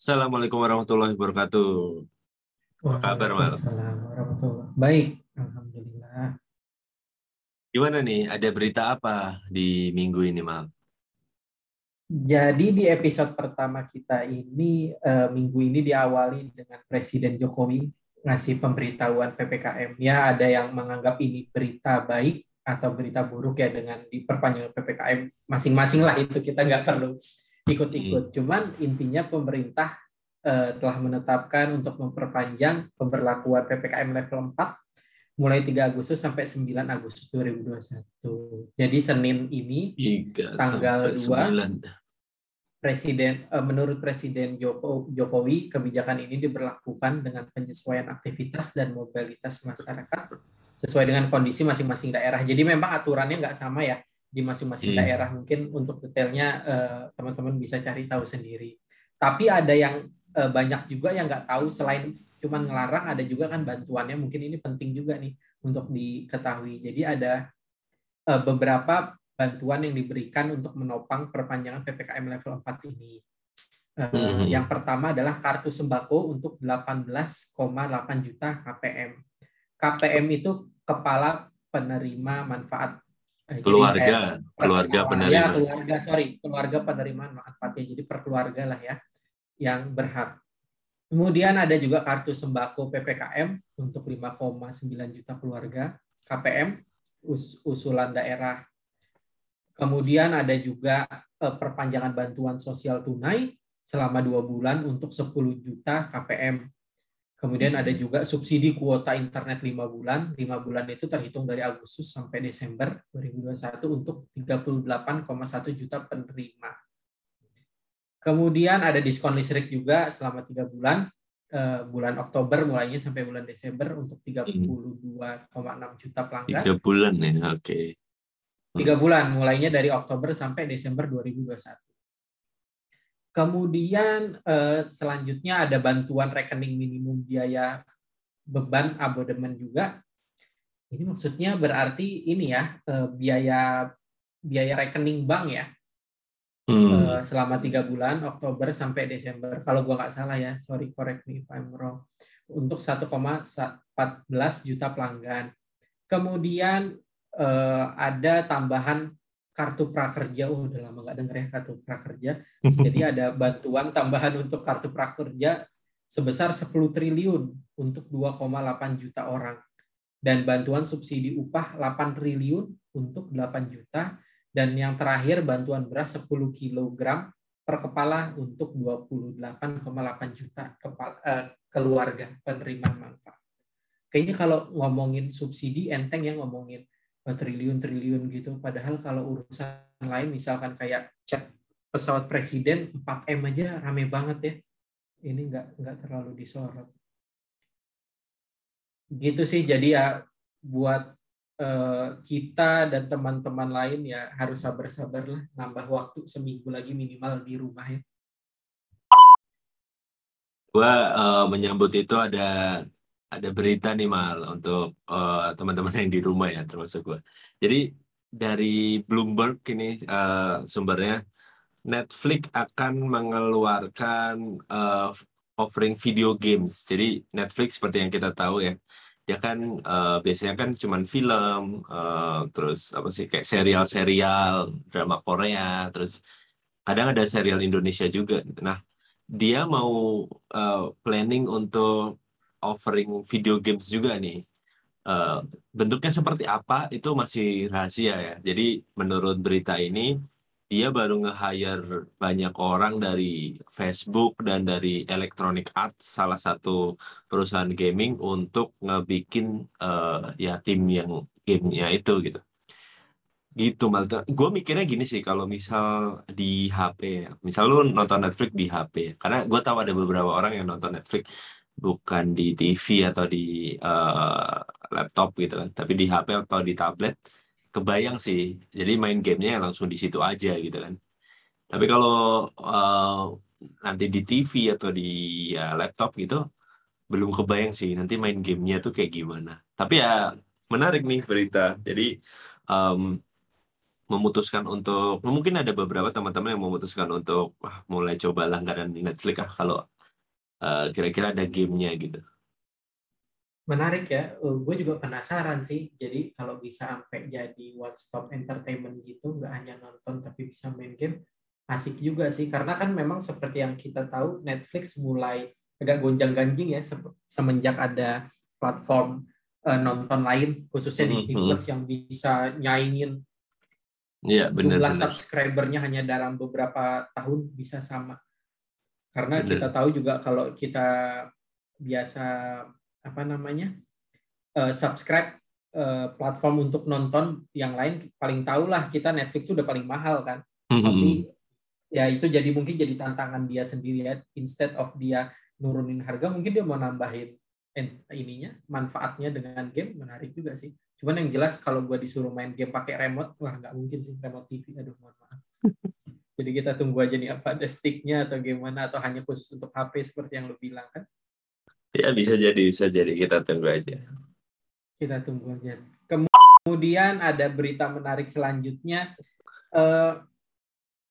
Assalamualaikum warahmatullahi wabarakatuh. Apa kabar, Mal? Warahmatullahi Baik, Alhamdulillah. Gimana nih? Ada berita apa di minggu ini, Mal? Jadi di episode pertama kita ini, eh, minggu ini diawali dengan Presiden Jokowi ngasih pemberitahuan PPKM. Ya, ada yang menganggap ini berita baik atau berita buruk ya dengan diperpanjang PPKM. Masing-masing lah itu, kita nggak perlu ikut-ikut. Cuman intinya pemerintah eh, telah menetapkan untuk memperpanjang pemberlakuan PPKM level 4 mulai 3 Agustus sampai 9 Agustus 2021. Jadi Senin ini 3 Tanggal sampai 9. Presiden eh, menurut Presiden Joko- Jokowi kebijakan ini diberlakukan dengan penyesuaian aktivitas dan mobilitas masyarakat sesuai dengan kondisi masing-masing daerah. Jadi memang aturannya nggak sama ya di masing-masing Hmm. daerah. Mungkin untuk detailnya eh, teman-teman bisa cari tahu sendiri. Tapi ada yang eh, banyak juga yang nggak tahu selain cuman ngelarang ada juga kan bantuannya. Mungkin ini penting juga nih untuk diketahui. Jadi ada eh, beberapa bantuan yang diberikan untuk menopang perpanjangan PPKM level 4 ini. Hmm. Yang pertama adalah kartu sembako untuk 18,8 juta KPM. KPM itu kepala penerima manfaat. Eh, Keluarga, kayak- keluarga Ya, penerima. keluarga, sorry, keluarga penerimaan manfaatnya. Jadi per keluarga lah ya yang berhak. Kemudian ada juga kartu sembako PPKM untuk 5,9 juta keluarga KPM us- usulan daerah. Kemudian ada juga eh, perpanjangan bantuan sosial tunai selama dua bulan untuk 10 juta KPM. Kemudian ada juga subsidi kuota internet 5 bulan. 5 bulan itu terhitung dari Agustus sampai Desember 2021 untuk 38,1 juta penerima. Kemudian ada diskon listrik juga selama 3 bulan. Eh, bulan Oktober mulainya sampai bulan Desember untuk 32,6 juta pelanggan. Tiga bulan ya, oke. Tiga bulan, mulainya dari Oktober sampai Desember 2021. Kemudian eh, selanjutnya ada bantuan rekening minimum biaya beban abodemen juga. Ini maksudnya berarti ini ya eh, biaya biaya rekening bank ya Hmm. eh, selama tiga bulan Oktober sampai Desember. Kalau gua nggak salah ya, sorry correct me if I'm wrong. Untuk 1,14 juta pelanggan. Kemudian eh, ada tambahan kartu prakerja. Oh, udah lama nggak denger ya kartu prakerja. Jadi ada bantuan tambahan untuk kartu prakerja sebesar 10 triliun untuk 2,8 juta orang. Dan bantuan subsidi upah 8 triliun untuk 8 juta. Dan yang terakhir bantuan beras 10 kg per kepala untuk 28,8 juta kepala, eh, keluarga penerima manfaat. Kayaknya kalau ngomongin subsidi enteng yang ngomongin triliun-triliun gitu. Padahal kalau urusan lain misalkan kayak cat pesawat presiden 4M aja rame banget ya. Ini nggak nggak terlalu disorot. Gitu sih. Jadi ya buat eh, kita dan teman-teman lain ya harus sabar-sabar lah nambah waktu seminggu lagi minimal di rumah ya. Gua eh, menyambut itu ada ada berita nih mal untuk eh, teman-teman yang di rumah ya termasuk gua. Jadi dari Bloomberg ini eh, sumbernya Netflix akan mengeluarkan eh, offering video games. Jadi Netflix seperti yang kita tahu ya, dia kan eh, biasanya kan cuman film, eh, terus apa sih kayak serial-serial drama Korea, terus kadang ada serial Indonesia juga. Nah, dia mau eh, planning untuk offering video games juga nih. Eh, bentuknya seperti apa itu masih rahasia ya. Jadi menurut berita ini dia baru nge-hire banyak orang dari Facebook dan dari Electronic Arts salah satu perusahaan gaming untuk ngebikin eh, ya tim yang gamenya itu gitu. Gitu Malta. Gue mikirnya gini sih kalau misal di HP ya. Misal lu nonton Netflix di HP ya. Karena gue tahu ada beberapa orang yang nonton Netflix bukan di TV atau di eh, laptop gitu kan, tapi di HP atau di tablet. Kebayang sih. Jadi main gamenya langsung di situ aja gitu kan. Tapi kalau eh, nanti di TV atau di ya, laptop gitu belum kebayang sih nanti main gamenya tuh kayak gimana. Tapi ya menarik nih berita. Jadi em, memutuskan untuk mungkin ada beberapa teman-teman yang memutuskan untuk wah, mulai coba langganan Netflix ah kalau uh, kira-kira ada gamenya gitu. Menarik ya, uh, gue juga penasaran sih. Jadi kalau bisa sampai jadi one stop entertainment gitu, nggak hanya nonton tapi bisa main game, asik juga sih. Karena kan memang seperti yang kita tahu, Netflix mulai agak gonjang-ganjing ya semenjak ada platform uh, nonton lain, khususnya mm -hmm. Disney Plus yang bisa nyaingin Iya, benar. Jumlah subscribernya hanya dalam beberapa tahun bisa sama. Karena bener. kita tahu juga kalau kita biasa apa namanya uh, subscribe uh, platform untuk nonton yang lain paling tahu lah kita Netflix sudah paling mahal kan. Mm-hmm. Tapi ya itu jadi mungkin jadi tantangan dia sendiri ya. Instead of dia nurunin harga, mungkin dia mau nambahin ininya manfaatnya dengan game menarik juga sih. Cuman yang jelas kalau gue disuruh main game pakai remote, wah nggak mungkin sih remote TV. Aduh, mohon maaf. Jadi kita tunggu aja nih apa ada sticknya atau gimana atau hanya khusus untuk HP seperti yang lo bilang kan? Ya bisa jadi, bisa jadi kita tunggu aja. Kita tunggu aja. Kemudian ada berita menarik selanjutnya. Uh,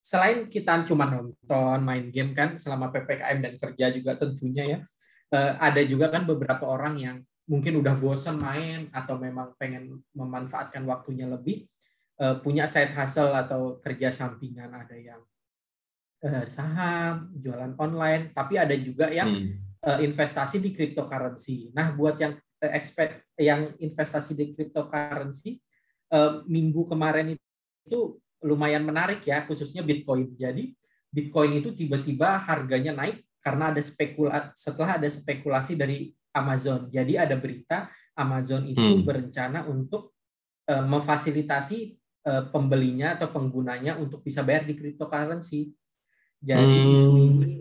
selain kita cuma nonton, main game kan selama ppkm dan kerja juga tentunya ya, uh, ada juga kan beberapa orang yang mungkin udah bosan main atau memang pengen memanfaatkan waktunya lebih punya side hustle atau kerja sampingan ada yang uh, saham jualan online tapi ada juga yang hmm. uh, investasi di cryptocurrency nah buat yang expect yang investasi di cryptocurrency minggu kemarin itu lumayan menarik ya khususnya bitcoin jadi bitcoin itu tiba-tiba harganya naik karena ada spekula setelah ada spekulasi dari Amazon. Jadi ada berita Amazon itu hmm. berencana untuk memfasilitasi pembelinya atau penggunanya untuk bisa bayar di cryptocurrency. Jadi hmm. isu ini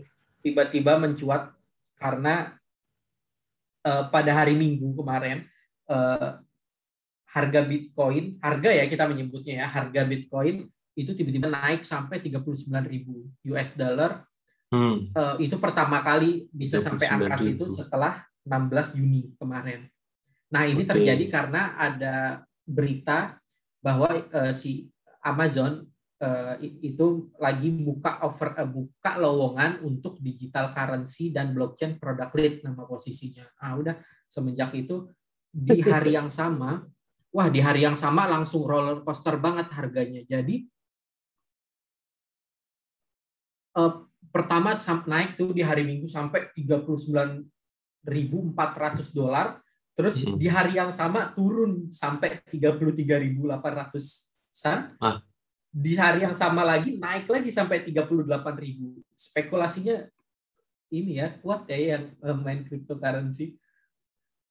tiba-tiba mencuat karena uh, pada hari Minggu kemarin uh, harga Bitcoin, harga ya kita menyebutnya ya, harga Bitcoin itu tiba-tiba naik sampai 39.000 US dollar. Hmm. Uh, itu pertama kali bisa sampai angka itu setelah 16 Juni kemarin. Nah, ini okay. terjadi karena ada berita bahwa uh, si Amazon uh, itu lagi buka offer uh, buka lowongan untuk digital currency dan blockchain product lead nama posisinya. Ah udah semenjak itu di hari yang sama, wah di hari yang sama langsung roller coaster banget harganya. Jadi uh, pertama naik tuh di hari Minggu sampai 39 1.400 dolar, terus hmm. di hari yang sama turun sampai 33.800 san. Ah. Di hari yang sama lagi naik lagi sampai 38.000. Spekulasinya ini ya kuat ya yang eh, main cryptocurrency.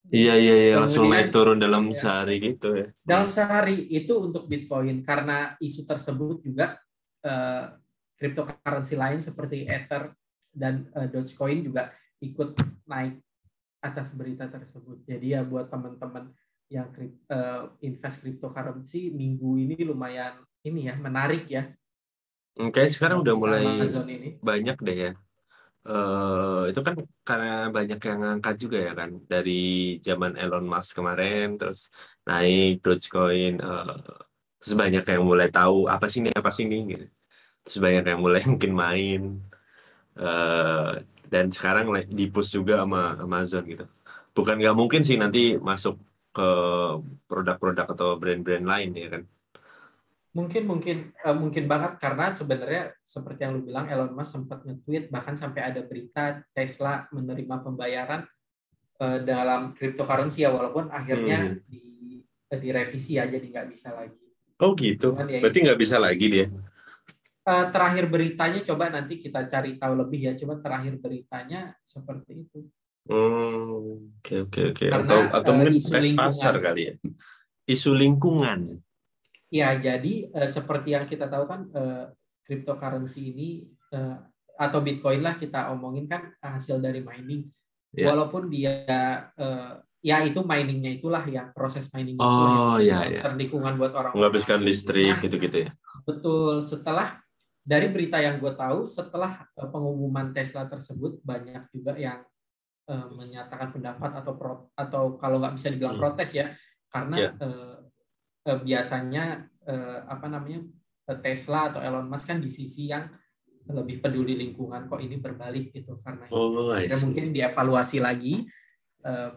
Iya iya iya langsung naik turun dalam ya, sehari gitu ya. Dalam sehari itu untuk Bitcoin karena isu tersebut juga uh, cryptocurrency lain seperti Ether dan uh, Dogecoin juga ikut naik atas berita tersebut. Jadi ya buat teman-teman yang uh, invest cryptocurrency minggu ini lumayan ini ya menarik ya. Oke, sekarang udah mulai ini. banyak deh ya. Uh, itu kan karena banyak yang ngangkat juga ya kan dari zaman Elon Musk kemarin terus naik Dogecoin uh, terus banyak yang mulai tahu apa sih ini apa sih ini gitu. Terus banyak yang mulai mungkin main uh, dan sekarang di push juga sama Amazon gitu. Bukan nggak mungkin sih nanti masuk ke produk-produk atau brand-brand lain ya kan? Mungkin mungkin uh, mungkin banget karena sebenarnya seperti yang lu bilang Elon Musk sempat nge-tweet bahkan sampai ada berita Tesla menerima pembayaran uh, dalam cryptocurrency ya walaupun akhirnya hmm. di direvisi ya jadi nggak bisa lagi. Oh gitu. ya, Berarti nggak bisa lagi dia? Uh, terakhir beritanya coba nanti kita cari tahu lebih ya. Cuma terakhir beritanya seperti itu. Hmm, oke oke oke. Atau atau uh, mungkin isu pasar kali ya. Isu lingkungan. Ya, jadi uh, seperti yang kita tahu kan uh, cryptocurrency ini uh, atau Bitcoin lah kita omongin kan hasil dari mining. Yeah. Walaupun dia uh, ya itu miningnya itulah ya proses mining oh, itu ya, ya. lingkungan buat orang menghabiskan listrik nah, gitu-gitu ya. Betul. Setelah dari berita yang gue tahu setelah uh, pengumuman Tesla tersebut banyak juga yang uh, menyatakan pendapat atau pro, atau kalau nggak bisa dibilang hmm. protes ya karena yeah. uh, uh, biasanya uh, apa namanya Tesla atau Elon Musk kan di sisi yang lebih peduli lingkungan kok ini berbalik gitu karena Oh, see. mungkin dievaluasi lagi eh,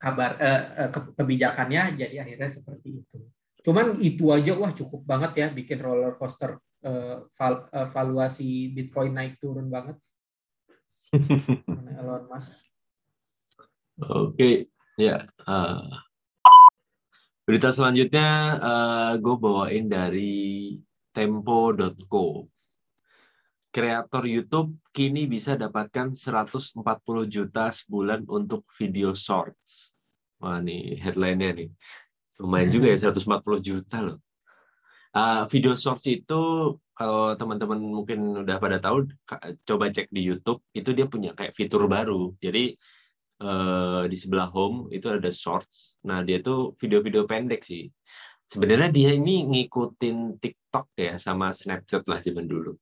kabar eh, eh, ke- kebijakannya jadi akhirnya seperti itu. Cuman itu aja wah cukup banget ya bikin roller coaster eh, val- eh, valuasi Bitcoin naik turun banget Elon Musk. Oke, ya. eh, berita selanjutnya gue bawain dari tempo.co. Kreator YouTube kini bisa dapatkan 140 juta sebulan untuk video shorts. Wah, nih headline-nya nih. Lumayan juga ya 140 juta loh. Uh, video shorts itu kalau teman-teman mungkin udah pada tahu coba cek di YouTube itu dia punya kayak fitur baru. Jadi eh, di sebelah home itu ada shorts. Nah, dia tuh video-video pendek sih. Sebenarnya dia ini ngikutin TikTok ya sama Snapchat lah zaman dulu.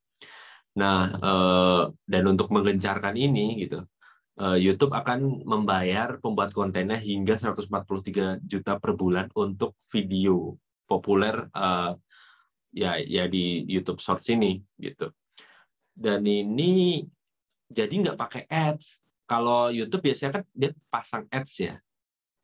Nah, eh, dan untuk menggencarkan ini gitu, eh, YouTube akan membayar pembuat kontennya hingga 143 juta per bulan untuk video populer eh, ya ya di YouTube Shorts ini gitu. Dan ini jadi nggak pakai ads. Kalau YouTube biasanya kan dia pasang ads ya,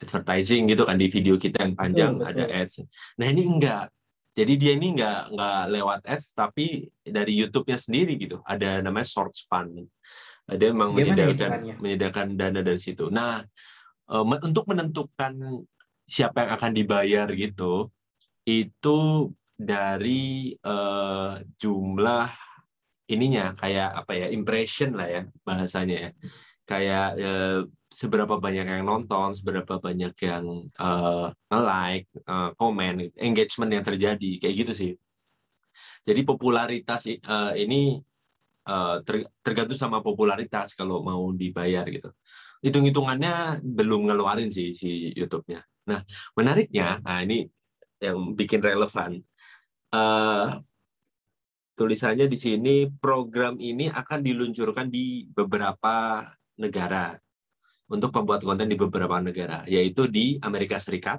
advertising gitu kan di video kita yang panjang Betul, ada betul. ads. Nah ini enggak. Jadi dia ini nggak nggak lewat ads tapi dari YouTube-nya sendiri gitu. Ada namanya Shorts Fund. Dia memang Gimana menyediakan menyediakan dana dari situ. Nah eh, untuk menentukan siapa yang akan dibayar gitu, itu dari eh, jumlah ininya kayak apa ya impression lah ya bahasanya ya. Kayak eh, seberapa banyak yang nonton seberapa banyak yang eh, like eh, komen engagement yang terjadi kayak gitu sih. Jadi popularitas eh, ini eh, ter- tergantung sama popularitas kalau mau dibayar gitu. Hitung-hitungannya belum ngeluarin sih si YouTube-nya. Nah menariknya nah ini yang bikin relevan eh tulisannya di sini program ini akan diluncurkan di beberapa negara untuk pembuat konten di beberapa negara yaitu di Amerika Serikat,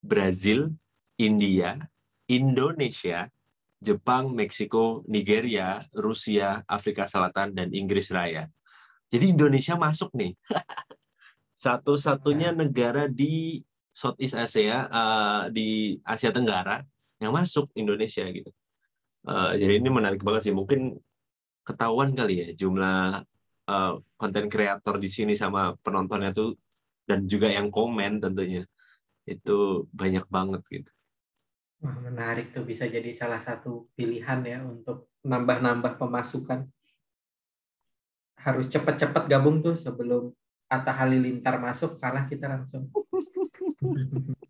Brazil, India, Indonesia, Jepang, Meksiko, Nigeria, Rusia, Afrika Selatan dan Inggris Raya. Jadi Indonesia masuk nih. Satu-satunya negara di Southeast Asia eh, di Asia Tenggara yang masuk Indonesia gitu. Eh, jadi ini menarik banget sih. Mungkin ketahuan kali ya jumlah eh, konten kreator di sini sama penontonnya tuh dan juga yang komen tentunya itu banyak banget gitu. Wah, menarik tuh bisa jadi salah satu pilihan ya untuk nambah-nambah pemasukan. Harus cepat-cepat gabung tuh sebelum Atta Halilintar masuk kalah kita langsung.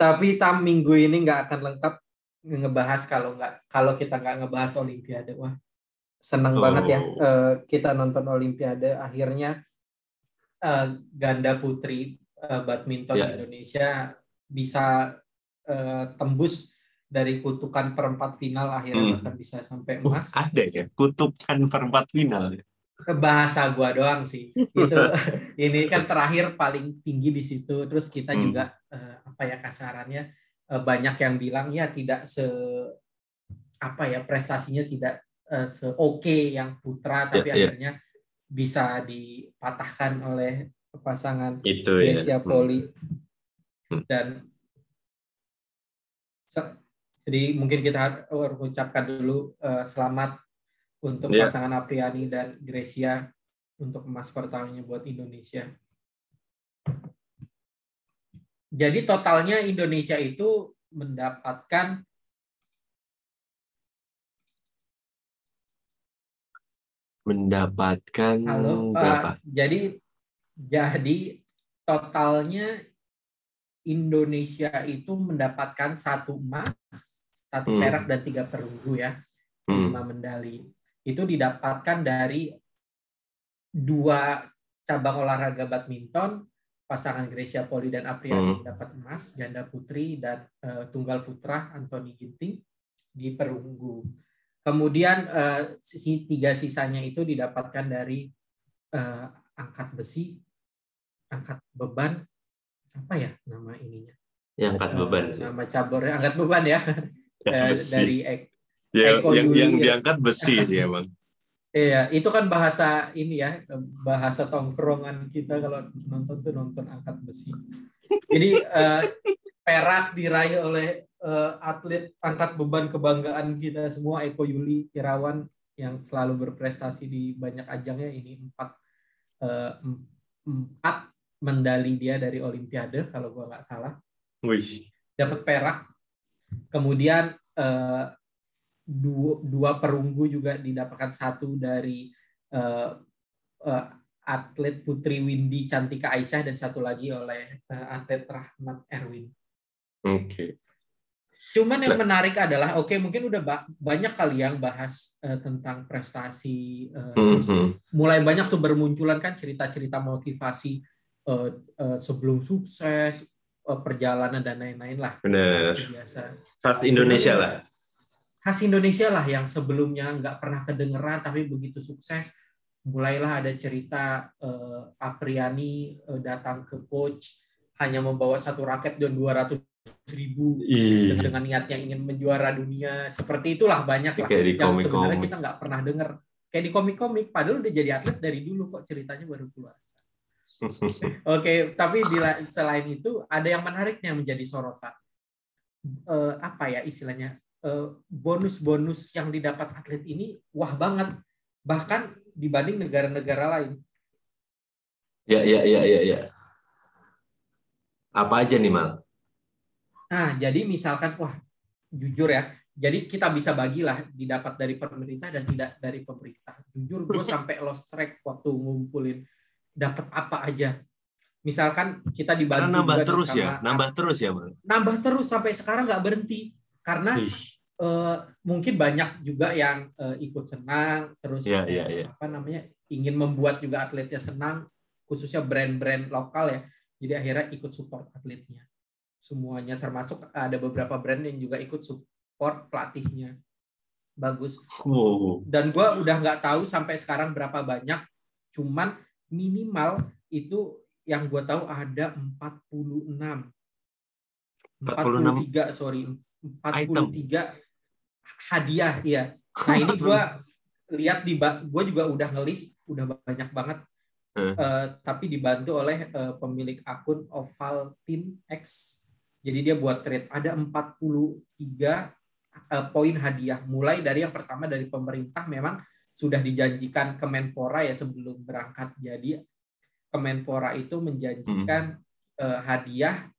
Tapi tam minggu ini nggak akan lengkap ngebahas kalau nggak kalau kita nggak ngebahas Olimpiade. Wah, seneng Oh. banget ya eh, kita nonton Olimpiade. Akhirnya eh, ganda putri eh, badminton Ya. Indonesia bisa eh, tembus dari kutukan perempat final akhirnya Hmm. bahkan bisa sampai Oh, emas. ada ya kutukan perempat final. Bahasa gua doang sih itu ini kan terakhir paling tinggi di situ terus kita Hmm. juga eh, apa ya kasarannya eh, banyak yang bilang ya tidak se apa ya prestasinya tidak eh, se oke yang putra tapi Ya, ya. akhirnya bisa dipatahkan oleh pasangan Itu ya. Grecia Poli Hmm. dan jadi mungkin kita ucapkan dulu eh, selamat untuk Ya. pasangan Apriani dan Grecia untuk emas pertamanya buat Indonesia. Jadi totalnya Indonesia itu mendapatkan Mendapatkan halo berapa? Pak. Jadi jadi totalnya Indonesia itu mendapatkan satu emas, satu Hmm. perak dan tiga perunggu ya, Hmm. lima medali. Itu didapatkan dari dua cabang olahraga badminton, pasangan Grecia Poli dan Apriani Hmm. mendapat emas, ganda putri dan eh, tunggal putra Anthony Ginting di perunggu. Kemudian eh, sisi tiga sisanya itu didapatkan dari eh, angkat besi, angkat beban, apa ya nama ininya? Yang angkat beban sih. nama cabornya angkat beban ya. dari ek- Ya, Eko yang Yuli yang ya. diangkat besi sih emang. Iya, itu kan bahasa ini ya, bahasa tongkrongan kita kalau nonton tuh nonton angkat besi. Jadi eh, perak diraih oleh eh, atlet angkat beban kebanggaan kita semua Eko Yuli Irawan yang selalu berprestasi di banyak ajangnya ini empat em- empat medali dia dari Olimpiade kalau gua nggak salah Wih. dapat perak. Kemudian eh, dua, dua perunggu juga didapatkan satu dari eh, eh, atlet Putri Windy Cantika Aisyah dan satu lagi oleh eh, atlet Rahmat Erwin. Oke. Cuman yang Nah. menarik adalah, oke mungkin udah ba- banyak kali yang bahas eh, tentang prestasi, eh, terus Mhm. mulai banyak tuh bermunculan kan cerita-cerita motivasi eh, eh, sebelum sukses, perjalanan dan lain-lain lah. Bener. Itu biasa. Khas Indonesia lah. Khas Indonesia lah yang sebelumnya nggak pernah kedengeran tapi begitu sukses mulailah ada cerita eh, Apriani eh, datang ke coach hanya membawa satu raket dan 200 ribu Ih. dengan niatnya ingin menjuara dunia seperti itulah banyak lah Kayak di yang sebenarnya komik-komik. kita nggak pernah dengar kayak di komik-komik padahal udah jadi atlet dari dulu kok ceritanya baru keluar Oke, tapi di la- selain itu ada yang menariknya menjadi sorotan. Eh, apa ya istilahnya? Eh, bonus-bonus yang didapat atlet ini wah banget, bahkan dibanding negara-negara lain. Ya, ya, ya, ya, ya. Apa aja nih, Mal? Nah, jadi misalkan wah jujur ya, jadi kita bisa bagilah didapat dari pemerintah dan tidak dari pemerintah. Jujur gue sampai lost track waktu ngumpulin dapat apa aja. Misalkan kita Karena dibantu nambah terus ya, sama nambah terus ya, Mal. nambah terus sampai sekarang nggak berhenti karena eh, mungkin banyak juga yang eh, ikut senang terus eh, iya, iya. apa namanya ingin membuat juga atletnya senang khususnya brand-brand lokal ya. Jadi akhirnya ikut support atletnya. Semuanya termasuk ada beberapa brand yang juga ikut support pelatihnya. Bagus. Wow. dan gue udah nggak tahu sampai sekarang berapa banyak cuman minimal itu yang gue tahu ada 46 46 43 sorry 43 hadiah iya. Nah ini gue lihat di gue juga udah ngelis udah banyak banget. Eh. Eh, tapi dibantu oleh eh, pemilik akun Ovaltine X. Jadi dia buat trade ada 43 eh, poin hadiah. Mulai dari yang pertama dari pemerintah memang sudah dijanjikan Kemenpora ya sebelum berangkat. Jadi Kemenpora itu menjanjikan eh, hadiah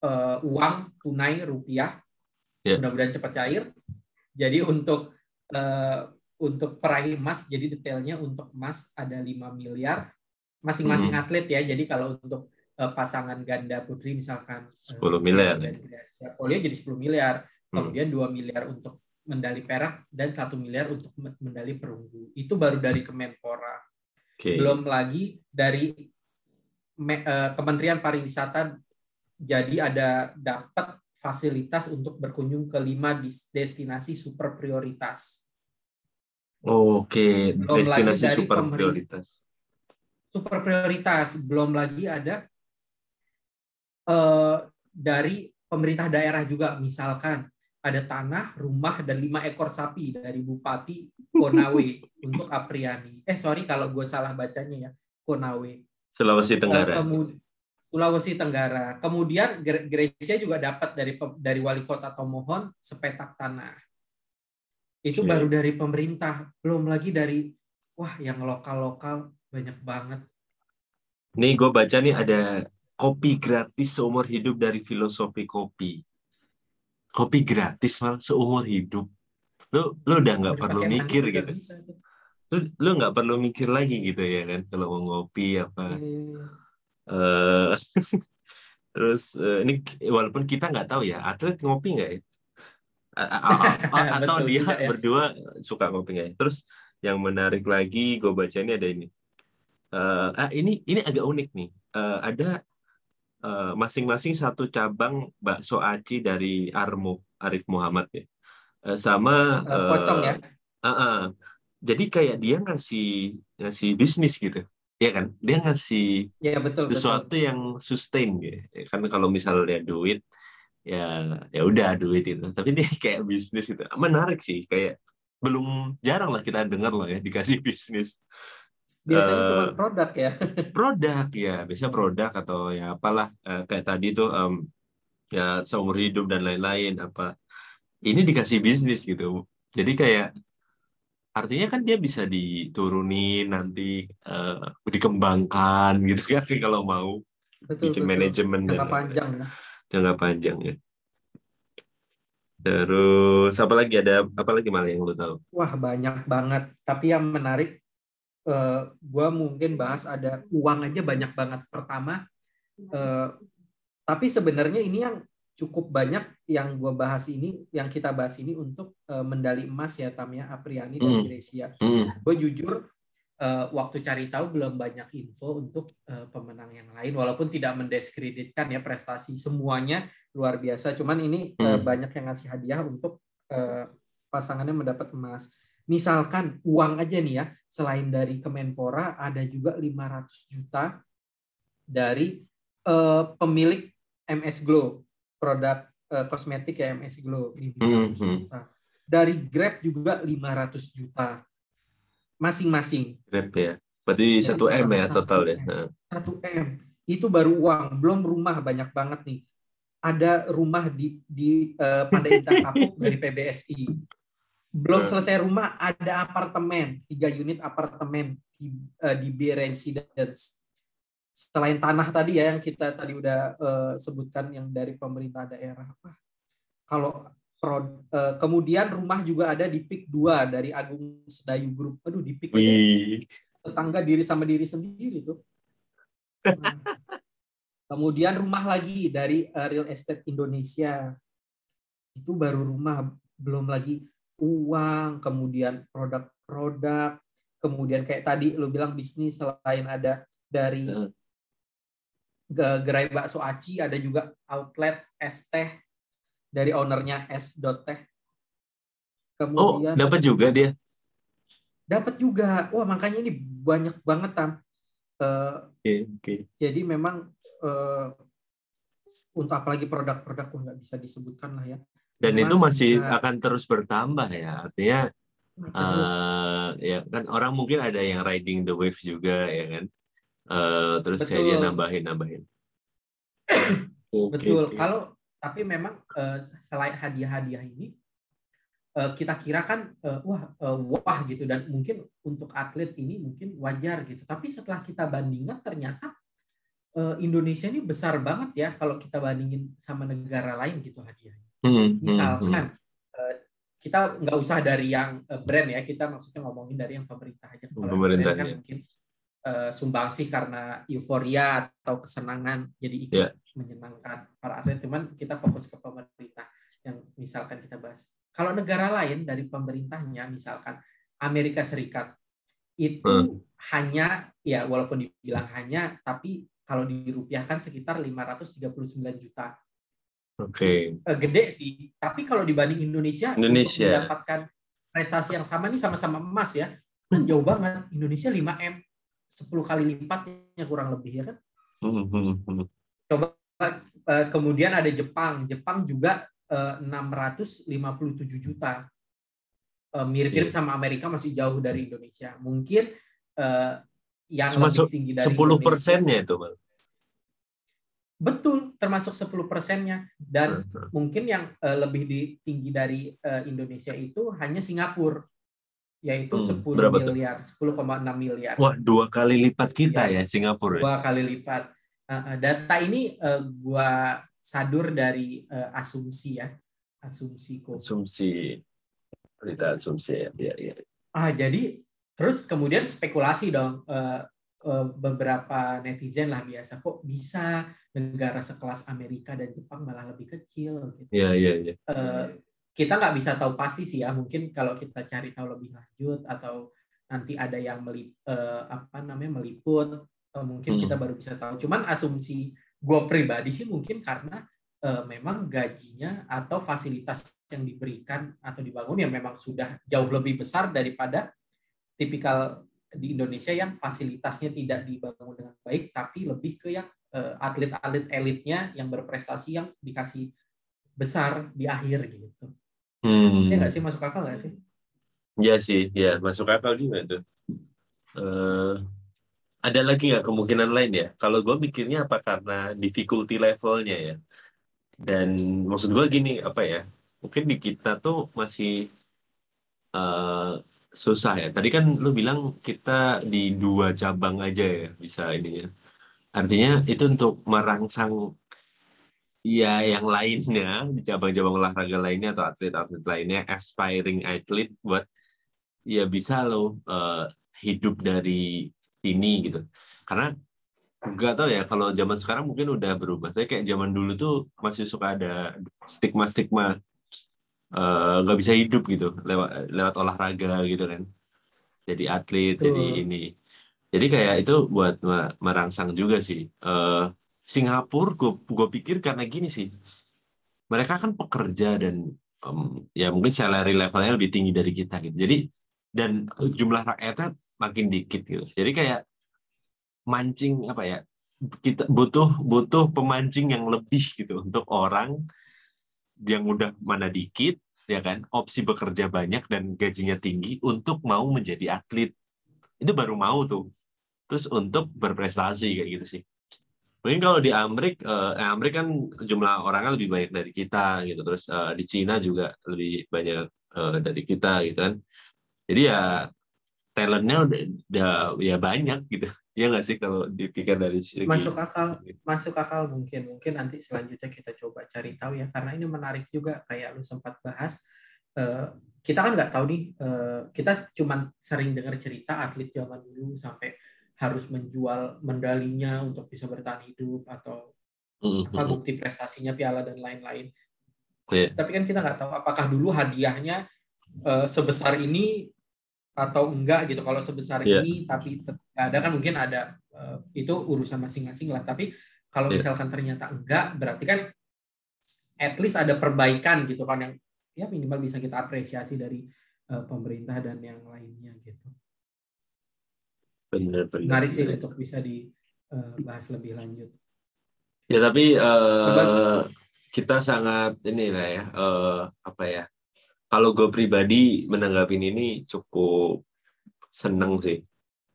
eh, uang tunai rupiah Ya. mudah-mudahan cepat cair jadi untuk eh, untuk peraih emas jadi detailnya untuk emas ada 5 miliar masing-masing Hmm. atlet ya jadi kalau untuk eh, pasangan ganda putri misalkan eh, 10 miliar. dan Gracia Polio jadi 10 miliar Hmm. kemudian 2 miliar untuk medali perak dan satu miliar untuk medali perunggu itu baru dari Kemenpora Oke. belum lagi dari Me- Kementerian Pariwisata jadi ada dapat fasilitas untuk berkunjung ke lima destinasi super prioritas. Oke, Belum lagi destinasi dari super prioritas. Super prioritas belum lagi ada eh, dari pemerintah daerah juga misalkan ada tanah, rumah dan lima ekor sapi dari Bupati Konawe untuk Apriani. Eh sorry kalau gue salah bacanya ya Konawe. Sulawesi Tenggara. Kemudian Sulawesi Tenggara. Kemudian Grecia juga dapat dari dari wali kota Tomohon sepetak tanah. Itu Oke. baru dari pemerintah, belum lagi dari wah yang lokal-lokal banyak banget. Nih gue baca nih ada kopi gratis seumur hidup dari filosofi kopi. Kopi gratis mal seumur hidup. Lu lu udah nggak perlu mikir gitu. bisa tuh. Lu lu nggak perlu mikir lagi gitu ya kan kalau mau ngopi apa. Iya. Eh terus eh, ini walaupun kita nggak tahu ya atlet ngopi nggak ya? Atau Betul dia ya. berdua suka ngopi nggak ya? Terus yang menarik lagi gue baca ini ada ini. Eh, ah ini ini agak unik nih. Eh, ada masing-masing satu cabang bakso aci dari Armo Arif Muhammad ya. Eh, sama Eh, pocong ya. eh, ah, ah. Jadi kayak dia ngasih ngasih bisnis gitu. Ya kan? Dia ngasih Ya betul betul. sesuatu yang sustain gitu. Kan kalau misalnya duit ya ya udah duit itu. Tapi dia kayak bisnis itu menarik sih kayak belum jarang lah kita dengar loh ya dikasih bisnis. Biasanya uh, cuma produk ya. produk ya. Biasa produk atau ya apalah uh, kayak tadi tuh um, ya seumur hidup dan lain-lain apa. Ini dikasih bisnis gitu. Jadi kayak artinya kan dia bisa diturunin nanti uh, dikembangkan gitu kan kalau mau betul, bikin betul. manajemen jangka panjang ya. Jangka panjang ya. Terus apa lagi? Ada apa lagi malah yang lu tahu? Wah banyak banget. Tapi yang menarik uh, gue mungkin bahas ada uang aja banyak banget. Pertama uh, tapi sebenarnya ini yang cukup banyak yang gue bahas ini, yang kita bahas ini untuk uh, mendali emas ya Tamya Apriani dan hmm. Grecia. Hmm. Gue jujur uh, waktu cari tahu belum banyak info untuk uh, pemenang yang lain, walaupun tidak mendiskreditkan ya prestasi semuanya luar biasa. Cuman ini hmm. uh, banyak yang ngasih hadiah untuk uh, pasangannya mendapat emas. Misalkan uang aja nih ya, selain dari Kemenpora ada juga 500 juta dari uh, pemilik MS Glow produk uh, kosmetik ya MS Glow 500 hmm, hmm. juta. Dari Grab juga 500 juta masing-masing. Grab ya. Berarti satu M ya total ya. Satu M. Itu baru uang, belum rumah banyak banget nih. Ada rumah di di uh, Pandai Indah Kapuk dari PBSI. Belum selesai rumah, ada apartemen, tiga unit apartemen di, uh, di B Residence selain tanah tadi ya yang kita tadi udah uh, sebutkan yang dari pemerintah daerah apa? Kalau pro, uh, kemudian rumah juga ada di PIK 2 dari Agung Sedayu Group. Aduh di PIK tetangga diri sama diri sendiri tuh. Nah. kemudian rumah lagi dari uh, Real Estate Indonesia. Itu baru rumah belum lagi uang kemudian produk-produk kemudian kayak tadi lu bilang bisnis selain ada dari gerai bakso aci ada juga outlet es teh dari ownernya es teh. Kemudian oh dapat juga dia? Dapat juga. Wah makanya ini banyak banget tam. Uh, okay, okay. jadi memang uh, untuk apalagi produk-produk nggak bisa disebutkan lah ya. Dan Mas, itu masih ya, akan terus bertambah ya. Artinya uh, ya kan orang mungkin ada yang riding the wave juga ya kan Uh, terus Betul. saya nambahin nambahin. Betul. Okay. Kalau tapi memang uh, selain hadiah-hadiah ini uh, kita kira kan uh, wah uh, wah gitu dan mungkin untuk atlet ini mungkin wajar gitu. Tapi setelah kita bandingkan ternyata uh, Indonesia ini besar banget ya kalau kita bandingin sama negara lain gitu hadiahnya. Hmm, hmm Misalkan hmm, kita nggak usah dari yang brand ya, kita maksudnya ngomongin dari yang pemerintah aja. Kalau pemerintah kan ya. mungkin uh, sumbangsih karena euforia atau kesenangan jadi ikut yeah. menyenangkan para atlet cuman kita fokus ke pemerintah yang misalkan kita bahas kalau negara lain dari pemerintahnya misalkan Amerika Serikat itu hmm. hanya ya walaupun dibilang hanya tapi kalau dirupiahkan sekitar 539 juta. Oke. Okay. Eh, gede sih, tapi kalau dibanding Indonesia, Indonesia. mendapatkan prestasi yang sama nih sama-sama emas ya, kan jauh banget. Indonesia 5 M, 10 kali lipatnya kurang lebih ya kan. Hmm, hmm, hmm. Coba eh, kemudian ada Jepang. Jepang juga 657 eh, juta. Eh, mirip-mirip yeah. sama Amerika masih jauh dari Indonesia. Mungkin yang Cuma lebih tinggi dari 10 persennya itu, Bang. Betul, termasuk 10 persennya. Dan mungkin yang lebih tinggi dari Indonesia itu hanya Singapura yaitu hmm, 10 berapa miliar, 10,6 miliar. Wah, dua kali lipat kita ya, ya Singapura. Ya? Dua kali lipat. Uh, data ini uh, gua sadur dari uh, asumsi ya, asumsi kok. Asumsi, berita asumsi ya, ya, ya. Ah, jadi terus kemudian spekulasi dong. Uh, beberapa netizen lah biasa kok bisa negara sekelas Amerika dan Jepang malah lebih kecil gitu. Iya iya iya kita nggak bisa tahu pasti sih ya mungkin kalau kita cari tahu lebih lanjut atau nanti ada yang melip, uh, apa namanya meliput uh, mungkin hmm. kita baru bisa tahu cuman asumsi gue pribadi sih mungkin karena uh, memang gajinya atau fasilitas yang diberikan atau dibangun yang memang sudah jauh lebih besar daripada tipikal di Indonesia yang fasilitasnya tidak dibangun dengan baik tapi lebih ke yang atlet-atlet elitnya yang berprestasi yang dikasih besar di akhir gitu. Hmm. Ya nggak sih masuk akal nggak sih? Iya sih, ya masuk akal juga tuh. Uh, ada lagi nggak kemungkinan lain ya? Kalau gue mikirnya apa karena difficulty levelnya ya. Dan maksud gue gini apa ya? Mungkin di kita tuh masih uh, susah ya. Tadi kan lu bilang kita di dua cabang aja ya bisa ininya. Artinya itu untuk merangsang ya yang lainnya di cabang-cabang olahraga lainnya atau atlet-atlet lainnya aspiring athlete buat ya bisa lo uh, hidup dari sini gitu. Karena nggak tahu ya kalau zaman sekarang mungkin udah berubah. Saya kayak zaman dulu tuh masih suka ada stigma-stigma Eh, nggak uh, bisa hidup gitu lewat lewat olahraga gitu kan jadi atlet Betul. jadi ini jadi kayak itu buat merangsang juga sih uh, Singapura gue gue pikir karena gini sih. Mereka kan pekerja dan um, ya mungkin salary levelnya lebih tinggi dari kita gitu. Jadi dan jumlah rakyatnya makin dikit gitu. Jadi kayak mancing apa ya kita butuh butuh pemancing yang lebih gitu untuk orang yang udah mana dikit ya kan opsi bekerja banyak dan gajinya tinggi untuk mau menjadi atlet. Itu baru mau tuh. Terus untuk berprestasi kayak gitu sih mungkin kalau di Amerika eh, Amerika kan jumlah orangnya lebih banyak dari kita gitu. Terus eh, di Cina juga lebih banyak eh, dari kita gitu kan. Jadi ya talentnya udah, udah ya banyak gitu. Ya nggak sih kalau dipikir dari segi masuk akal masuk akal mungkin. Mungkin nanti selanjutnya kita coba cari tahu ya. Karena ini menarik juga kayak lu sempat bahas. Uh, kita kan nggak tahu nih uh, kita cuma sering dengar cerita atlet zaman dulu sampai harus menjual medalinya untuk bisa bertahan hidup atau mm-hmm. apa bukti prestasinya piala dan lain-lain yeah. tapi kan kita nggak tahu apakah dulu hadiahnya uh, sebesar ini atau enggak gitu kalau sebesar yeah. ini tapi ada kan mungkin ada uh, itu urusan masing-masing lah tapi kalau yeah. misalkan ternyata enggak berarti kan at least ada perbaikan gitu kan yang ya minimal bisa kita apresiasi dari uh, pemerintah dan yang lainnya gitu benar benar menarik sih untuk bisa dibahas uh, lebih lanjut ya tapi uh, kita sangat ini lah ya uh, apa ya kalau gue pribadi menanggapi ini cukup seneng sih.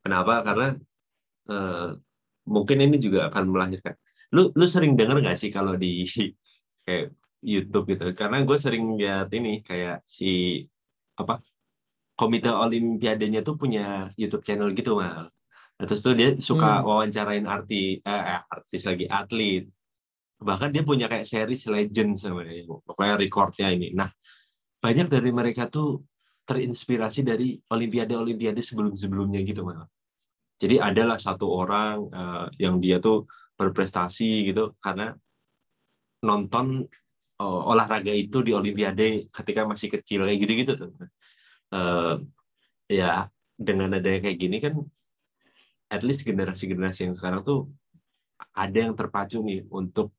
Kenapa? Karena uh, mungkin ini juga akan melahirkan. Lu lu sering denger nggak sih kalau di kayak YouTube gitu? Karena gue sering lihat ini kayak si apa komite olimpiadenya tuh punya YouTube channel gitu mal. Nah, terus tuh dia suka hmm. wawancarain arti eh, eh, artis lagi atlet. Bahkan dia punya kayak series legend sama dia. Pokoknya recordnya ini. Nah, banyak dari mereka tuh terinspirasi dari olimpiade-olimpiade sebelum-sebelumnya gitu malah. Jadi adalah satu orang uh, yang dia tuh berprestasi gitu karena nonton uh, olahraga itu di olimpiade ketika masih kecil kayak gitu-gitu tuh. Uh, ya dengan adanya kayak gini kan at least generasi-generasi yang sekarang tuh ada yang terpacu nih untuk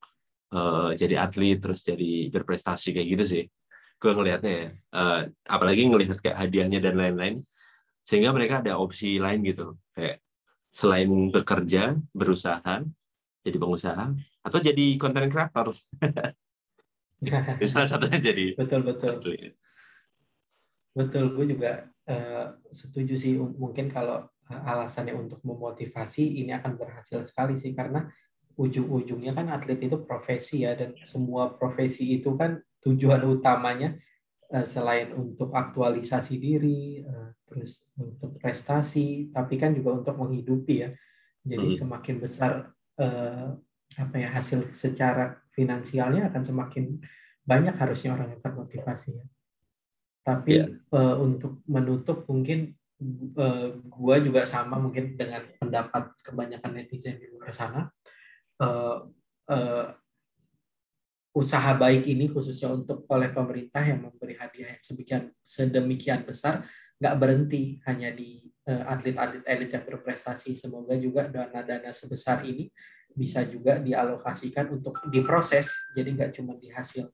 uh, jadi atlet terus jadi berprestasi kayak gitu sih. Gue ngelihatnya ya. Uh, apalagi ngelihat kayak hadiahnya dan lain-lain sehingga mereka ada opsi lain gitu. Kayak selain bekerja berusaha jadi pengusaha atau jadi content creator. Salah satunya jadi betul betul betul gue juga uh, setuju sih mungkin kalau alasannya untuk memotivasi ini akan berhasil sekali sih karena ujung-ujungnya kan atlet itu profesi ya dan semua profesi itu kan tujuan utamanya uh, selain untuk aktualisasi diri, terus untuk prestasi, tapi kan juga untuk menghidupi ya. Jadi hmm. semakin besar apa ya hasil secara finansialnya akan semakin banyak harusnya orang yang termotivasi ya. Tapi yeah. uh, untuk menutup mungkin uh, gua juga sama mungkin dengan pendapat kebanyakan netizen di luar sana. Uh, uh, usaha baik ini khususnya untuk oleh pemerintah yang memberi hadiah yang sedemikian sedemikian besar nggak berhenti hanya di eh, atlet-atlet elit yang berprestasi semoga juga dana-dana sebesar ini bisa juga dialokasikan untuk diproses jadi nggak cuma di hasil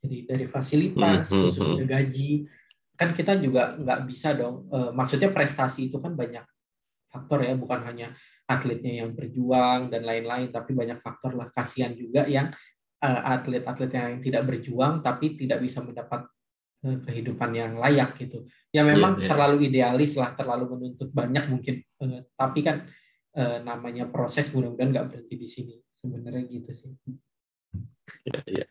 jadi dari fasilitas hmm, hmm, khususnya hmm. gaji kan kita juga nggak bisa dong eh, maksudnya prestasi itu kan banyak faktor ya bukan hanya atletnya yang berjuang dan lain-lain tapi banyak faktor lah kasihan juga yang eh, atlet-atlet yang tidak berjuang tapi tidak bisa mendapat eh, kehidupan yang layak gitu. Ya memang Iya, iya. terlalu idealis lah, terlalu menuntut banyak mungkin. Eh, Tapi kan eh, namanya proses mudah-mudahan nggak berhenti di sini. Sebenarnya gitu sih. Iya, iya.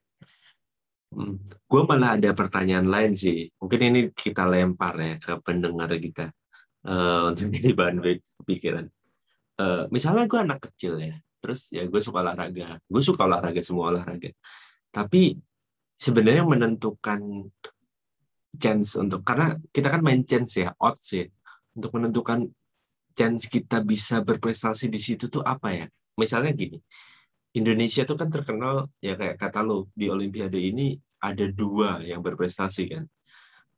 Hmm. Gue malah ada pertanyaan lain sih. Mungkin ini kita lempar ya ke pendengar kita eh, untuk jadi bahan pikiran. Eh, misalnya gue anak kecil ya, terus ya gue suka olahraga. Gue suka olahraga semua olahraga. Tapi sebenarnya menentukan chance untuk karena kita kan main chance ya, odds ya. Untuk menentukan chance kita bisa berprestasi di situ tuh apa ya? Misalnya gini, Indonesia tuh kan terkenal ya kayak kata lo di Olimpiade ini ada dua yang berprestasi kan.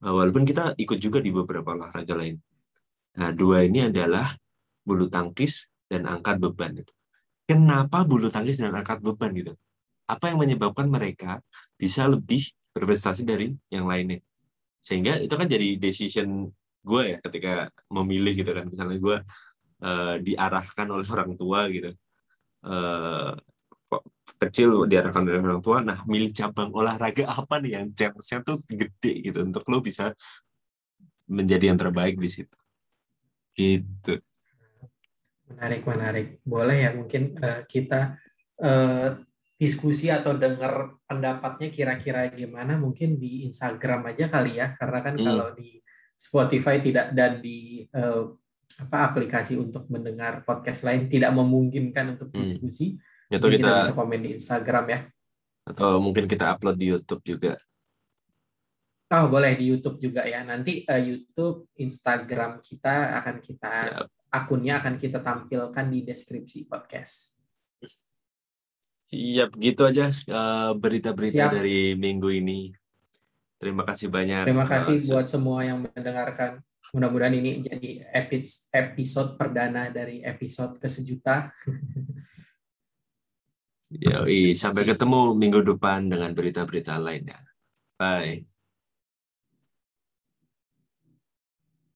Nah, walaupun kita ikut juga di beberapa olahraga lain. Nah, dua ini adalah bulu tangkis dan angkat beban itu. Kenapa bulu tangkis dan angkat beban gitu? Apa yang menyebabkan mereka bisa lebih berprestasi dari yang lainnya? Sehingga itu kan jadi decision gue ya ketika memilih gitu kan. Misalnya gue eh, diarahkan oleh orang tua gitu. Kok kecil diarahkan oleh orang tua, nah milih cabang olahraga apa nih yang chance-nya tuh gede gitu untuk lo bisa menjadi yang terbaik di situ. Gitu. Menarik, menarik. Boleh ya mungkin eh, kita eh, diskusi atau dengar pendapatnya kira-kira gimana mungkin di Instagram aja kali ya karena kan Hmm. kalau di Spotify tidak dan di eh, apa aplikasi untuk mendengar podcast lain tidak memungkinkan untuk Hmm. Mungkin kita kita bisa komen di Instagram ya. atau mungkin kita upload di YouTube juga. Oh, boleh di YouTube juga ya. Nanti eh, YouTube, Instagram kita akan kita Siap. akunnya akan kita tampilkan di deskripsi podcast. Siap, gitu aja eh, berita-berita Siap. dari minggu ini. Terima kasih banyak. Terima kasih eh, buat semua yang mendengarkan. Mudah-mudahan ini jadi epi- episode perdana dari episode ke sejuta. Yoi, sampai ketemu minggu depan dengan berita-berita lainnya. Bye.